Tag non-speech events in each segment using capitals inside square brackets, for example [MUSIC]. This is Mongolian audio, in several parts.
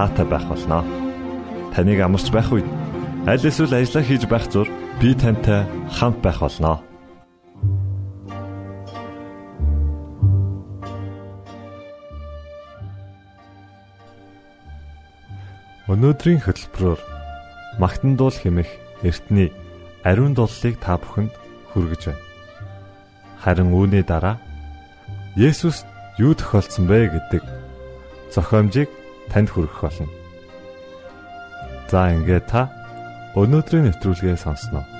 таатай байх болноо. Таныг амарч байх үед аль эсвэл ажиллаа хийж байх зур би тантай хамт байх болноо. Өнөөдрийн хөтөлбөрөөр магтан дуул хэмэх эртний ариун дуулыг та бүхэнд хүргэж байна. Харин үүний дараа Есүс юу тохиолдсон бэ гэдэг зохиомжийг танд хүргэх болно. За ингээд та өнөөдрийн нэвтрүүлгээ сонсноо.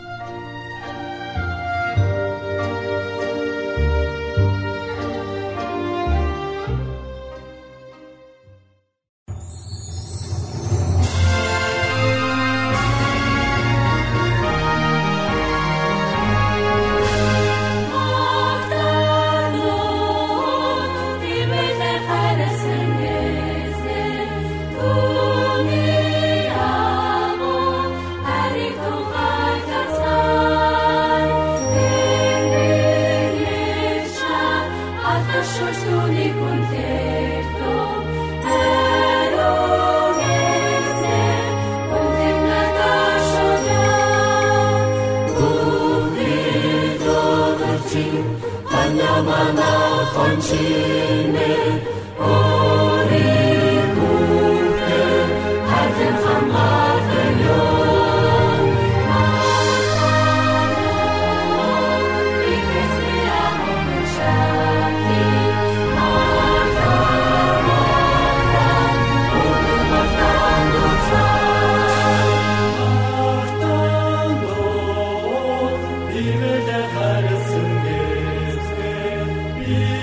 you.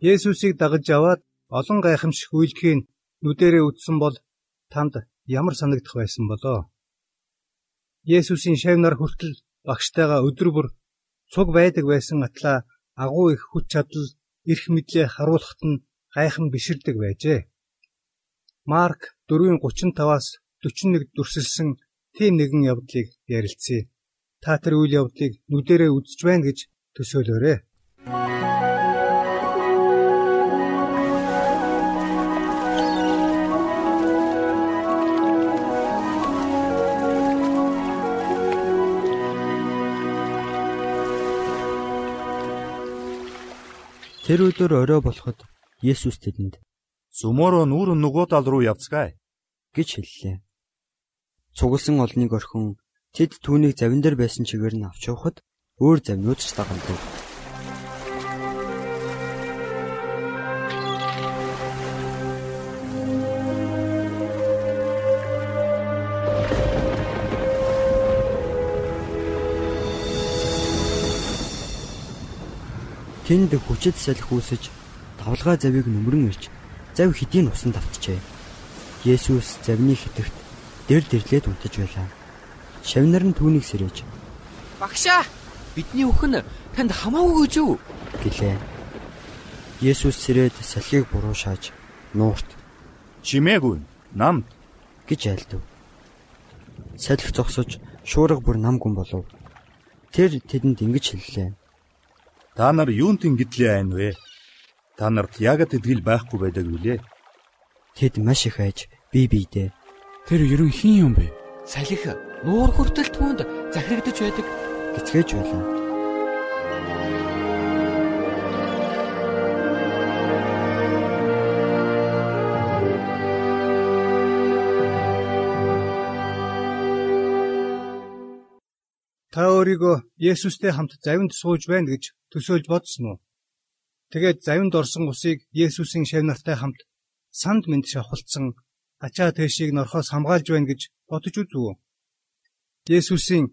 Есүсийг дагаж аваад олон гайхамшиг үйлдэхийг нүдэрээ үзсэн бол танд ямар санагдах байсан болоо? Есүсийн шавнаар хүртэл багштайгаа өдөр бүр цуг байдаг байсан атлаа агуу их хүч чадал эрх мэдлээ харуулхад нь гайхан биширдэг байжээ. Марк 4:35-аас 41 дүрсэлсэн тийм нэгэн явдлыг ярилцъя. Та тэр үйл явдлыг нүдэрээ үзэж байна гэж төсөөлөөрэй. Тэр өдөр орой болоход Есүс тэдэнд "Зүмөрөө нүүр нөгөө тал руу явцгаая" гэж хэллээ. Цугласан олныг орхин тэд түүнийг завин дээр байсан чигээр нь авч явахад өөр завнууд ч дагалдав. Тэнд хүчит салхи үүсэж давлгаа завийг нөмрөн ирж зав хэдийн усан давтжээ. Есүс завны хитэгт дэр дэрлээд унтаж байлаа. Шавнар нь түүнийг сэрэж "Багшаа, бидний өхөн танд хамаагүй гэж үү?" гэлээ. Есүс сэрээд салхийг буруу шааж нуурт "Чимээгүй, нам" гэж айлдав. Салхи зогсож шуурга бүр нам гүн болов. Тэр тэдэнд ингэж хэллээ. Та нар юунд ингэдлээ айн вэ? Та нарт ягд идгэл байхгүй байдаг үлээ. Тэд маш их айж бие биедээ Тэр ерөн хин юм бэ? Салхи нуур хүртэл түүнд захирагдж байдаг. гэцгээж байлаа. Өөрийгөө Есүстэй хамт завинд сууж байна гэж төсөөлж бодсон уу? Тэгээд завинд орсон усыг Есүсийн шав нартай хамт санд мэд шавхалцсан ачаа тэшийг норхоос хамгаалж байна гэж бодож үзв үү? Есүсийн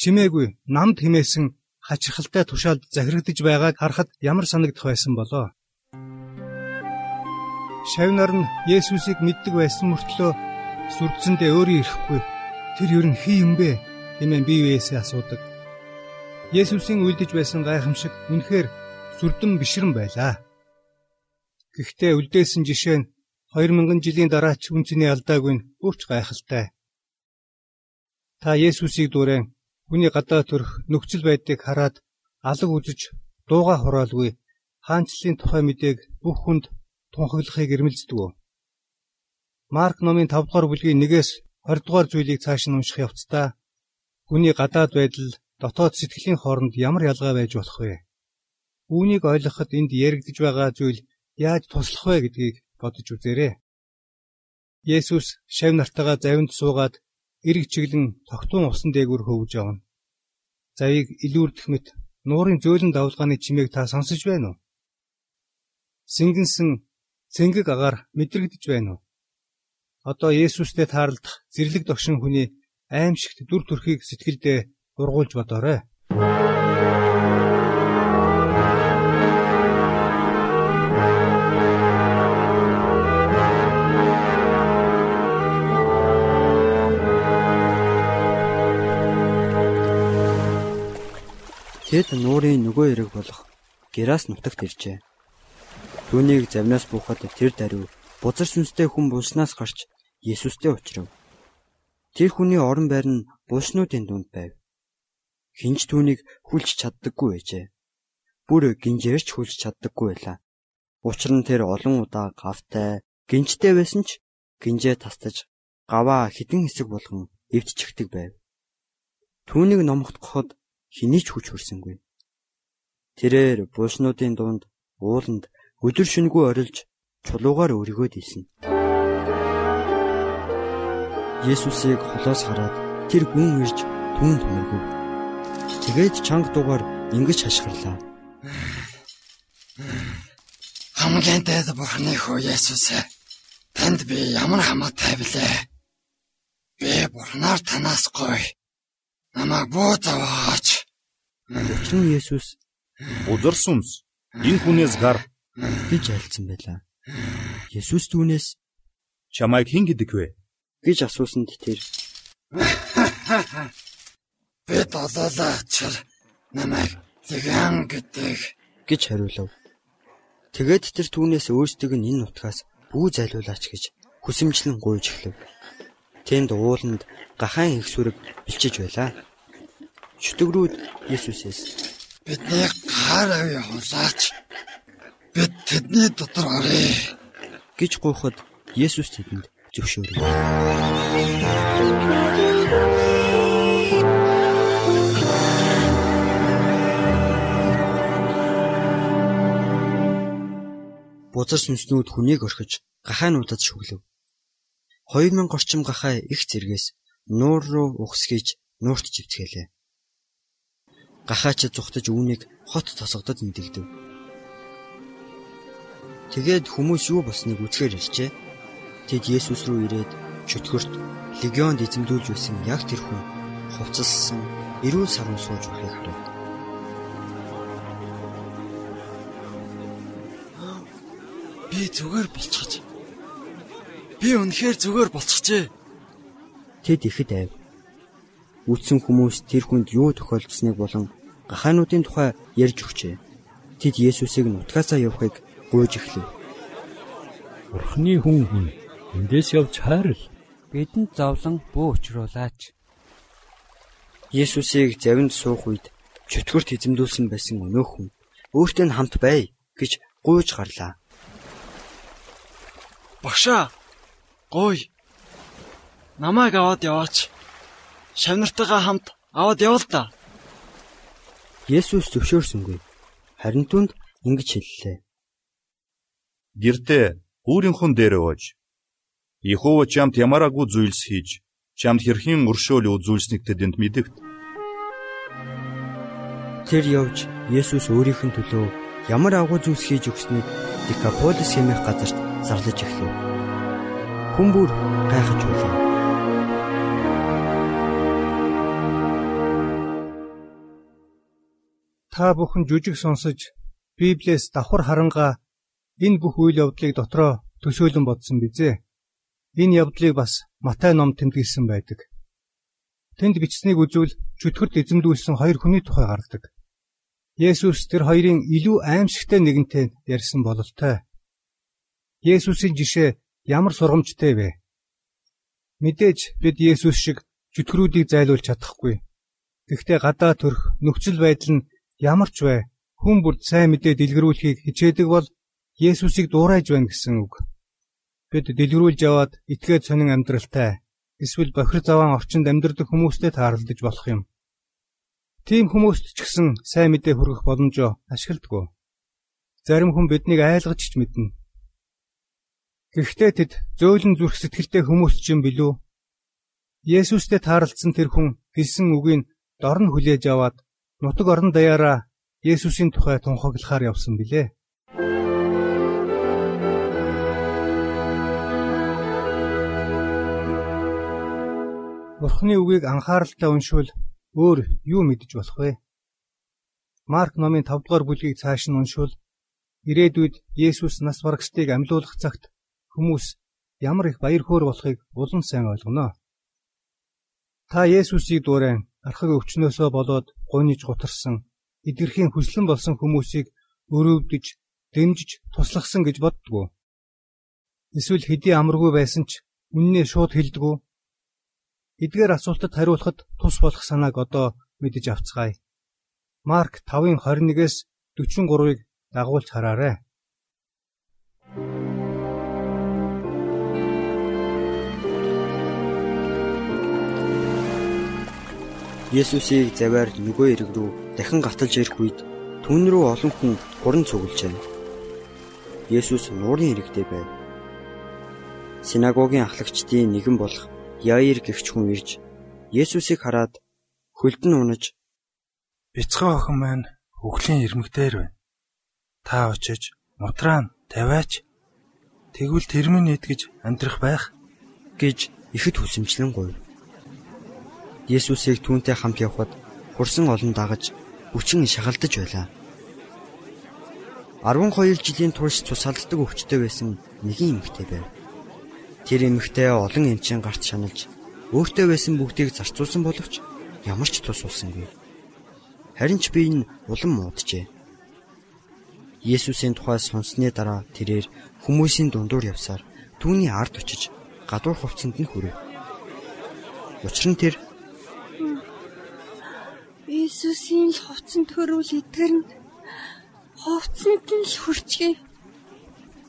чимээгүй намд химээсэн хачирхалтай тушаалд захирагдж байгааг харахад ямар санагдах байсан болоо? Шавнар нь Есүсийг мэддэг байсан мөртлөө сүрдсэндээ өөрөө ирэхгүй. Тэр ер нь хий юм бэ? хэмээн бие биесээ асуудаг. Есүсийн үлдэж байсан гайхамшиг үнэхээр сүрдэн бишрэн байлаа. Гэхдээ үлдээсэн жишээ нь 2000 жилийн дараа ч үнцний алдаагүй нь өвч гайхалтай. Та Есүсийг дүүрэн хүний гадаа төрх нөхцөл байдлыг хараад алга үзэж дууга хураалгүй хаанчлалын тухай мэдээг бүх хүнд тунхаглахыг эрмэлздэг үү? Марк номын 5 дугаар бүлгийн 1-ээс 20 дугаар зүйлийг цааш нь унших явцдаа Хүний гадаад байдал дотоод сэтгэлийн хооронд ямар ялгаа байж болох вэ? Үүнийг ойлгоход энд яригдж байгаа зүйл яаж туслах вэ гэдгийг бодож үзээрэй. Есүс шав нартайгаа завинд суугаад эрг чиглэн тогтун усан дээгүүр хөвж явна. Завийг илүүрдэх мэт нуурын зөөлөн давлгааны чимээг та сонсож байна уу? Сингэнсэн цэнгэг агаар мэдрэгдэж байна уу? Одоо Есүстэй таарлах зэрлэг догшин хүний аимшигт дүр төрхийг сэтгэлдээ ургуулж бодоорой. Тэд нуурын нөгөө эрэг болох Герас нутагт иржээ. Түүнийг завнаас буухад тэр даруй бузар сүнстэй хүн булснаас гарч Есүстэй уулзрав. Тэр хүний орон байр нь булшнуудын дунд байв. Хинч түүнийг хүлж чаддаггүй байжээ. Бүр гинжээрч хүлж чаддаггүй байлаа. Учир нь тэр олон удаа гавтай, гинжтэй байсан ч гинжээ тастаж гаваа хідэн хэсэг болгон эвдчихдэг байв. Түүнийг номхотгоход хэний ч хүч хүрсэнгүй. Тэрээр булшнуудын дунд ууланд өдөр шөнөгүй орилж чулуугаар өргөөд ийсэн. Есүсийг холоос хараад тэр гүн ирж түүнд мөргөв. Тэгээд чанга дугаар ингэж хашгирлаа. Хамгийн дээд бурхны хөө Есүс танд би ямар хамаатай билээ. Би бурхнаар танаас гоё. Намайг буу заваач. Учир нь Есүс Бузар сүмс энэ хүнээс гар гэж альцсан байлаа. Есүс түүнээс чамайг хэн гэдэг вэ? гэж асуусанд тэр Би долоолаач намайг зэгэн гэдэг гэж хариулав. Тэгээд тэр түүнээс өөрсдөг нь энэ нутгаас бүү зайлуулаач гэж хүсэмжлэн гуйж эхлэв. Тэнд ууланд гахаан их сүрэг бэлчиж байлаа. Чөтгөрүүд Есүсээс бидний гар авъя хулаач. Бид тэдний дотор оръё. гэж гуйхад Есүс тэдэнд зөвшөөрөв. Бузар сүнснүүд хүнийг орхиж гахаануудад шүглэв. 2000 орчим гахаа их зэргээс нуур руу ухсгийж нуурт живцгээлээ. Гахаач зүхтэж үүнийг хот тосгодод мэдэгдэв. Тэгээд хүмүүс юу болсныг үзэхээр иржээ. Тэд Есүс рүү ирээд чөтгөрт легионд эзэмдүүлж байсан яг тэр хүн хувцаслсан эрүүл сарун сууж байхыг харав. Би зүгээр болчихж. Би үнэхээр зүгээр болчихжээ. Тэд ихэд айв. Үтсэн хүмүүс тэр хүнд юу тохиолдсныг болон гахаануудын тухай ярьж өгчээ. Тэд Есүсийг нутгаасаа явахыг гуйж эхлэв. Бурхны хүн хүн эндээс явж хайрл. Бидэнд зовлон бүү учруулаач. Есүсийг завинд суух үед чөтгөрт эзэмдүүлсэн байсан өнөөх хүн өөртөө хамт бай гэж гуйж гарлаа. Багшаа. Гой. Намайг аваад яваач. Шавнартайгаа хамт аваад явал та. Есүс зөвшөөрсөнгүй. Харин түнд ингэж хэллээ. Гэртээ өөрийнхөө дээр ууж Иехова чамд ямараагүй зүйлс хийж чамд хэрхэн өршөөл үзүүлснийг тэдэнд мэдэгт. Тэр явж Есүс өөрийнх нь төлөө ямар агуу зүйлс хийж өгснийг Декаполис хэмээх газарт зарлаж эхлэв. Хүн бүр гайхаж байлаа. Та бүхэн жүжиг сонсож Библиэс давхар харангаа энэ бүх үйл явдлыг дотроо төсөөлөн бодсон бизээ. Энэ явдлыг бас Матай ном тэмдэглэсэн байдаг. Тэнд бичснийг үзвэл чөтгөрт эзэмдүүлсэн хоёр хүний тухай гардаг. Есүс тэр хоёрын илүү аимшигтай нэгэнтэй ярьсан бололтой. Есүсийн жишээ ямар сургамжтай вэ? Мэдээж бид Есүс шиг чөтгөрүүдийг зайлуулж чадахгүй. Гэхдээ гадаа төрх нөхцөл байдал нь ямар ч вэ хүн бүрд сайн мэдээ дэлгэрүүлэхийг хичээдэг бол Есүсийг дуурайж байна гэсэн үг. Бид дэлгэрүүлж яваад итгээд сонин амьдралтай эсвэл бохир заваан орчинд амьдардаг хүмүүстэй тааралдаж болох юм. Тийм хүмүүст ч гэсэн сайн мэдээ хүргэх боломжоо ашигладаг. Зарим хүн биднийг айлгаж ч мэднэ. Гэхдээ тэд зөөлөн зүрх сэтгэлтэй хүмүүс ч юм билүү? Есүстэй таарлцсан тэр хүн хэлсэн үгийг дорн хүлээж аваад нутаг орон даяараа Есүсийн тухай тунхаглахаар явсан билээ. Бурхны үгийг анхааралтай уншвал өөр юу мэдэж болох вэ? Марк номын 5 дугаар бүлгийг цааш нь уншвал ирээдүйд Есүс нас барагчдыг амьлуулах цагт хүмүүс ямар их баяр хөөр болохыг улам сайн ойлгоно. Та Есүсийг дуурайн архаг өвчнөөсөө болоод гуниж гутарсан эдгэрхийн хүслэн болсон хүмүүсийг өрөвдөж, дэмжиж туслахсан гэж боддгоо. Эсвэл хэдий амаргүй байсан ч үннээ шууд хэлдэггүй. Эдгээр асуултад хариулахад тус болох санааг одоо мэдэж авцгаая. Марк 5-ын 21-ээс 43-ыг дагуулж хараарай. Есүсийг заваар нөгөө эрэг рүү дахин гаталж ирэх үед түн рүү олон хүн хуран цуглжээ. Есүс нуурын иргэдээ байв. Синагогийн ахлагчдын нэгэн болох Яир гэгч хүн ирж Есүсийг хараад хөлдөн унаж Бяцхан охин маань өглөө ирмэгдээр байна. Та очиж мутраа тавиач. Тэгвэл тэр минь идгэж амьдрах байх гэж ихэд хүсэмжлэн гуйв. Есүсийг түүнтэй хамт явхад хурсан олон дагаж хүчин шахалдаж байлаа. 12 жилийн турш цусалддаг өвчтөй байсан нэгэн эмэгтэй байв. Тэр эмэгтэй олон эмчийн гарт шаналж өөртөө байсан бүгдийг зарцуулсан боловч ямар ч тус улсангүй. Харин ч би энэ улам мууджээ. Есүсийн тухай сонссны дараа тэрээр хүмүүсийн дундуур явсаар түүний ард очиж гадуур хувцсанд нь хүрэв. Учир нь тэр Иесусийн л хувцсан төрүүл итгэрн хувцсанд нь л хүрчгээ.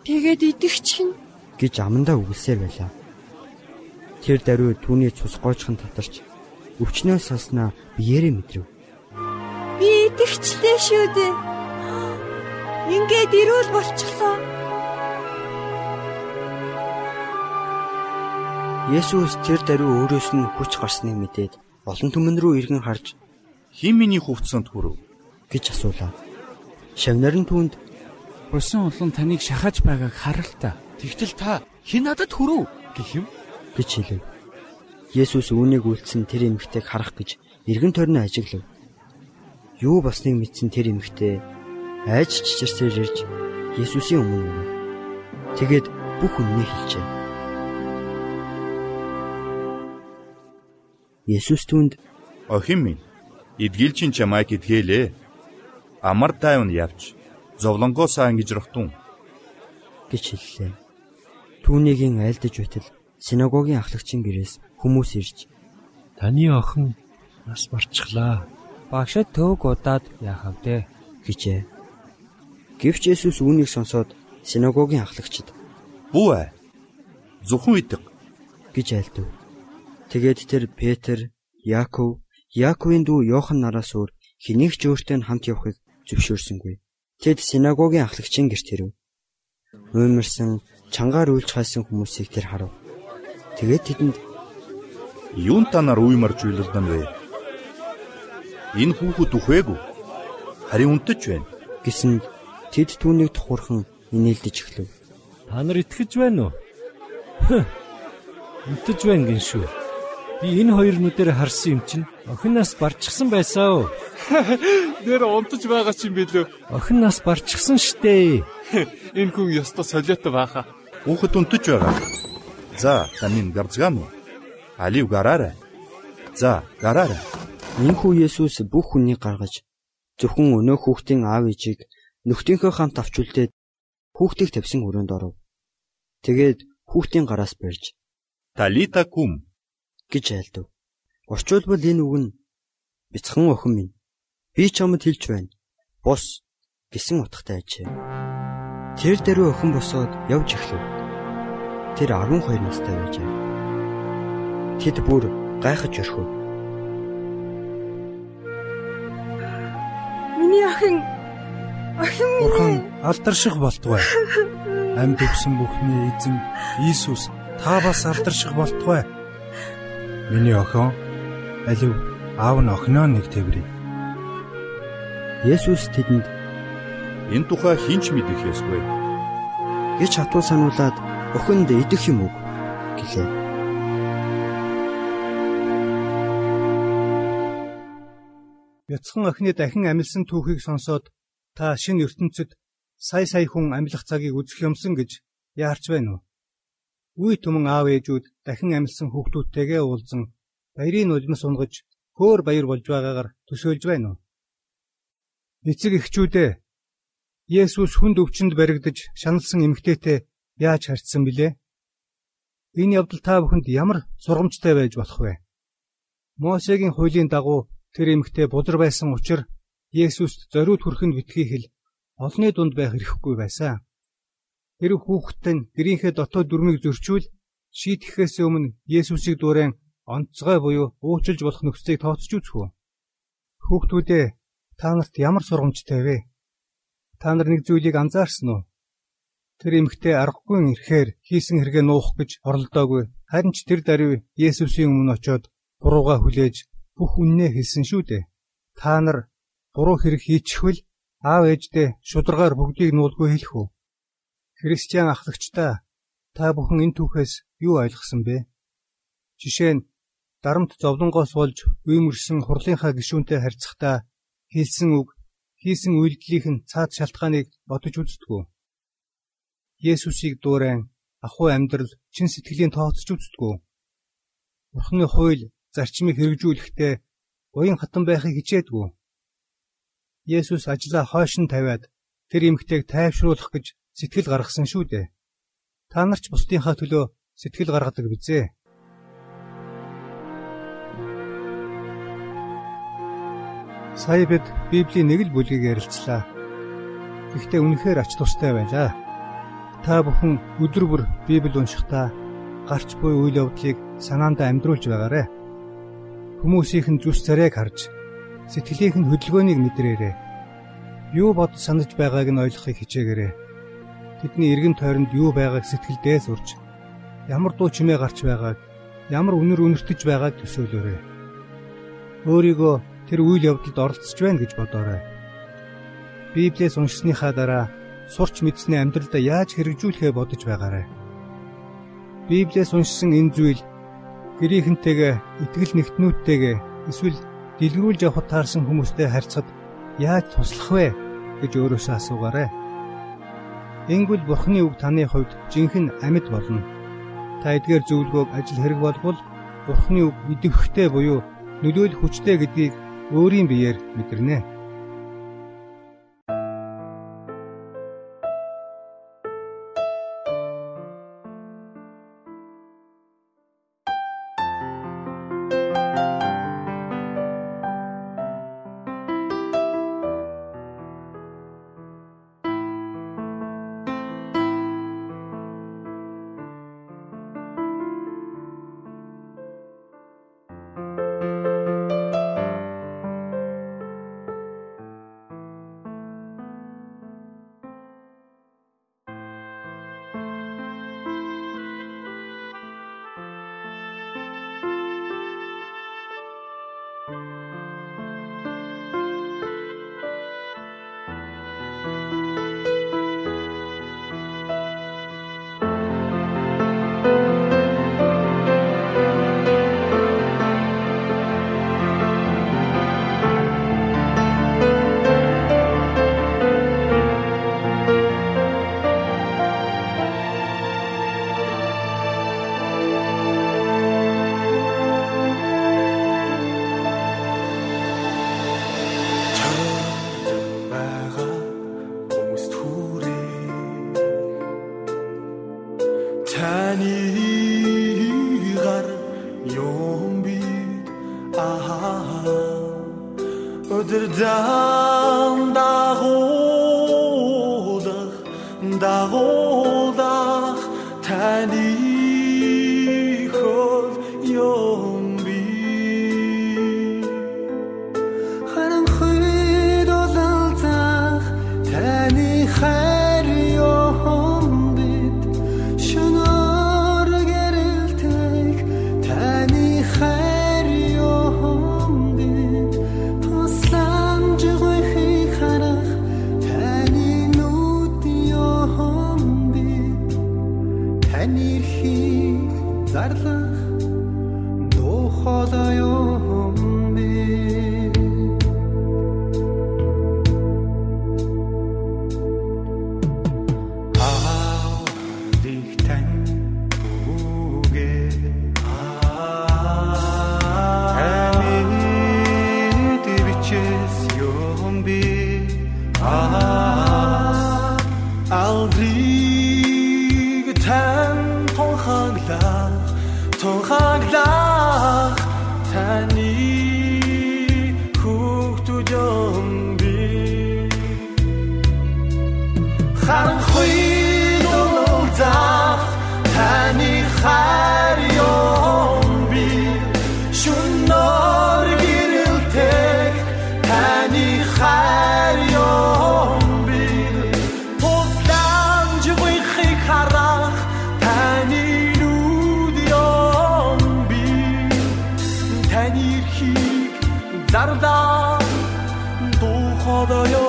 Тэгээд идэгч нь гэж амандаа үгэлсээр байлаа. Тэр даруй түүний цус гоочхон татарч өвчнөө сосноо биеэрээ мэдрэв. Би идэгчлээ шүү дээ. Ингээд ирүүл болчихлоо. Есүс тэр даруй өөрөөс нь хүч гарсныг мэдээд олон түмэн рүү иргэн харж "Хин миний хувцсанд хүрв?" гэж асуулаа. Шавнар нь түүнд "Усан улан таныг шахаж байгааг харал та. Тэгтэл та хэн надад хүрв?" гэх юм гэж хэлв. Есүс үүнийг үйлцэн тэр эмэгтэйг харах гэж эргэн тойрны ажиглав. Юу болсныг мэдсэн тэр эмэгтэй айж чичирсээр ирж Есүсийн өмнө өгөв. Тэгээд бүх үннийг хэлжээ. Есүс түнд "Охин минь, эдгийлчин чамайг эдгээлээ. Амар тайван явж, зовлонгоосаа ингэж рахтун" гэж хэллээ. Түүнийгийн айлдаж байтал синагогийн ахлагчийн гэрээс хүмүүс ирж "Таны охин нас барчихлаа. Багшд төг удаад яахав дээ" гэжээ. Гэвч Есүс үүнийг сонсоод синагогийн ахлагчид "Бүү ээ. Зөвхөн идэх" гэж айлдав. Тэгээд тэр Петр, Яаков, Яаковын дүү Йохан нараас өөр хэнийг ч өөртөө хамт явахыг зөвшөөрсөнгүй. Тэд синагогийн ахлагчийн гэрт ирэв. Уймарсан, чангаар үйлч хайсан хүмүүсийг тэр харав. Тэгээд тэдэнд "Юун та нар уймарж уйлалдан вэ? Энэ хүүхэд үхвээгүй. Харин унтаж байна" гэсэнд тэд түүнийг тухурхан инээлдэж эхлэв. Та нар итгэж байна уу? Унтаж байна гин шүү. Би энэ хоёр нүдээр харсан юм чинь охин нас барчихсан байсан уу? [LAUGHS] Нэр унтаж байгаа ч юм билүү? Охин нас барчихсан штэ. [LAUGHS] Энэ хүн ёстой солиотой бааха. Хүүхэд унтаж байгаа. За, танин гарцгаан уу? Алив гараарай. За, гараарай. Инхүү Есүс бүх хүнийг гаргаж зөвхөн өнөө хүүхдийн аав ээжийг нөхдийнхөө хамт авч үлдээд хүүхдийг тавьсан өрөөнд оров. Тэгээд хүүхдийн гараас барьж Талита кум гэж айлдав. Орчуулбал энэ үг нь бяцхан охин минь би чамд хэлж байна. Бус гэсэн утгатай ажээ. Тэр дөрөв охин босоод явж эхлэв. Тэр 12 настай байжээ. Тэд бүр гайхаж орхив. Миний охин охин Бурхан минь алдарших болтугай. [LAUGHS] Амьд өгсөн бүхний эзэн Иесус та бас алдарших болтугай. Миний охин алив аав нь охиноо нэг тэврий. Есүс тэдэнд энэ тухай хинч мэдэх ёсгүй. гэж хатуу сануулад охинд идэх юм уу гэлээ. Бяцхан охины дахин амилсан түүхийг сонсоод та шинэ ертөнцид сая сая хүн амьлах цагийг үзэх юмсан гэж яарч байна уу? Үе түмэн аав ээжүүд дахин амилсан хүүхдүүдтэйгээ уулзан баярын нулимс унгаж хөөр баяр болж байгаагаар төсөөлж байна уу? Эцэг эхчүүдээ Есүс хүнд өвчнөд баригдаж шаналсан эмэгтэйтэй яаж харьцсан билээ? Энэ явдал та бүхэнд ямар сургамжтай байж болох вэ? Мосегийн хуулийн дагуу тэр эмэгтэй бузар байсан учраас Есүст зориуд хүрэхэд битгий хэл олны дунд байх эрхгүй байсан. Тэр хүүхэд нь гэрийнхээ дотоод дүрмийг зөрчүүл шийтгэхээс өмнө Есүсийг дуурайн онцгой буюу уучлж болох нөхцөлийг тооцож үзэх үү? Хүүхдүүдээ та нарт ямар сургамжтай вэ? Та нар нэг зүйлийг анзаарсан уу? Тэр эмэгтэй аргагүй ирэхээр хийсэн хэрэгээ нуух гэж оролдоогүй. Харин ч тэр даруй Есүсийн өмнө очиод бурууга хүлээж бүх үннээ хэлсэн шүү дээ. Та нар буруу хэрэг хийчихвэл аав ээждээ шударгаар бүгдийг нуулгүй хэлэх үү? Христиан ахлагчдаа та бүхэн энэ түүхээс юу ойлгосон бэ? Жишээ нь дарамт зовлонгоос болж үймэрсэн хурлынхаа гишүүнтэй харьцахдаа хэлсэн үг, хийсэн үйлдэлийнх нь цаад шалтгааныг бодож үздэггүй. Есүсийг дуурайн ахуй амьдрал чин сэтгэлийн тооцож үздэггүй. Бурхны хууль зарчмыг хэрэгжүүлэхдээ уян хатан байхыг хичээдгүй. Есүс ажлаа хойш нь тавиад тэр эмэгтэйг тайвшруулах гэж сэтгэл гаргасан шүү дээ. Та нар ч бусдынхаа төлөө сэтгэл гаргадаг бизээ. Сая бид Библийн нэг л бүлгийг ярилцлаа. Гэхдээ үнэхээр ач тустай байлаа. Та бүхэн өдөр бүр Библи уншихдаа гарч буй үйл явдлыг санаандаа амьдруулж байгаарэ. Хүмүүсийнхэн зүс царайг харж сэтгэлийнх нь хөдөлгөөнийг мэдрээрэй. Юу бод санаж байгааг нь ойлгохыг хичээгээрэй. Тэдний эргэн тойронд юу байгааг сэтгэлдээ сурч ямар дуу чимээ гарч байгааг ямар үнэр үнэртэж байгааг төсөөлөөрэй. Өөрийгөө тэр үйл явдалд оролцож байна гэж бодоорой. Библиэс уншсныхаа дараа сурч мэдсэний амьдралдаа яаж хэрэгжүүлэхээ бодож байгаарай. Библиэс уншсан энэ зүйл гэрийнхэнтэйгээ итгэл нэгтнүүдтэйгээ эсвэл дэлгэрүүлж явахад таарсан хүмүүстэй харьцахад яаж туслах вэ гэж өөрөөсөө асуугаарай. Ингүүл Бурхны үг таны хувьд жинхэнэ амьд болно. Та эдгээр зөвлөгөөг ажил хэрэг болбол Бурхны үг идэвхтэй буюу нөлөөлөх хүчтэй гэдгийг өөрийн биеэр мэдэрнэ. таны гар юм би аа өдөр замдаа тань ирхийг зарлаа дуухад ёо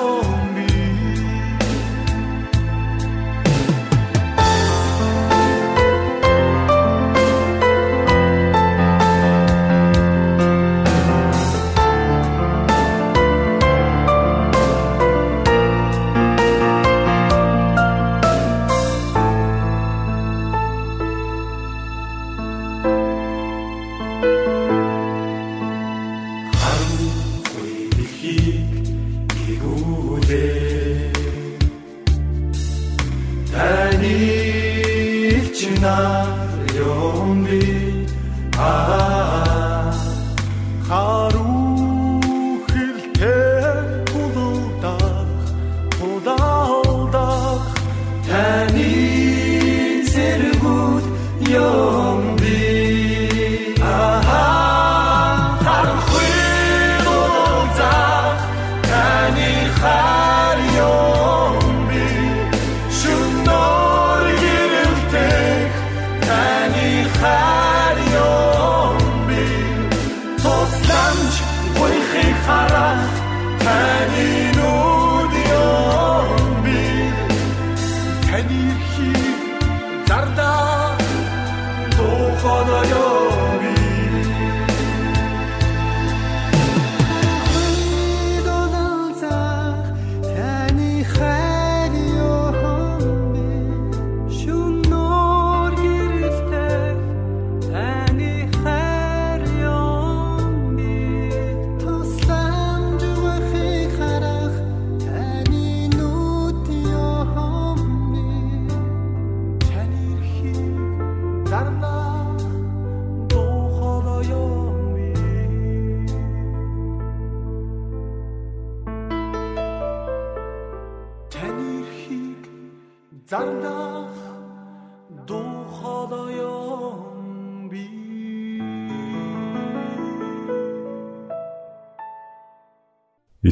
beni seri yom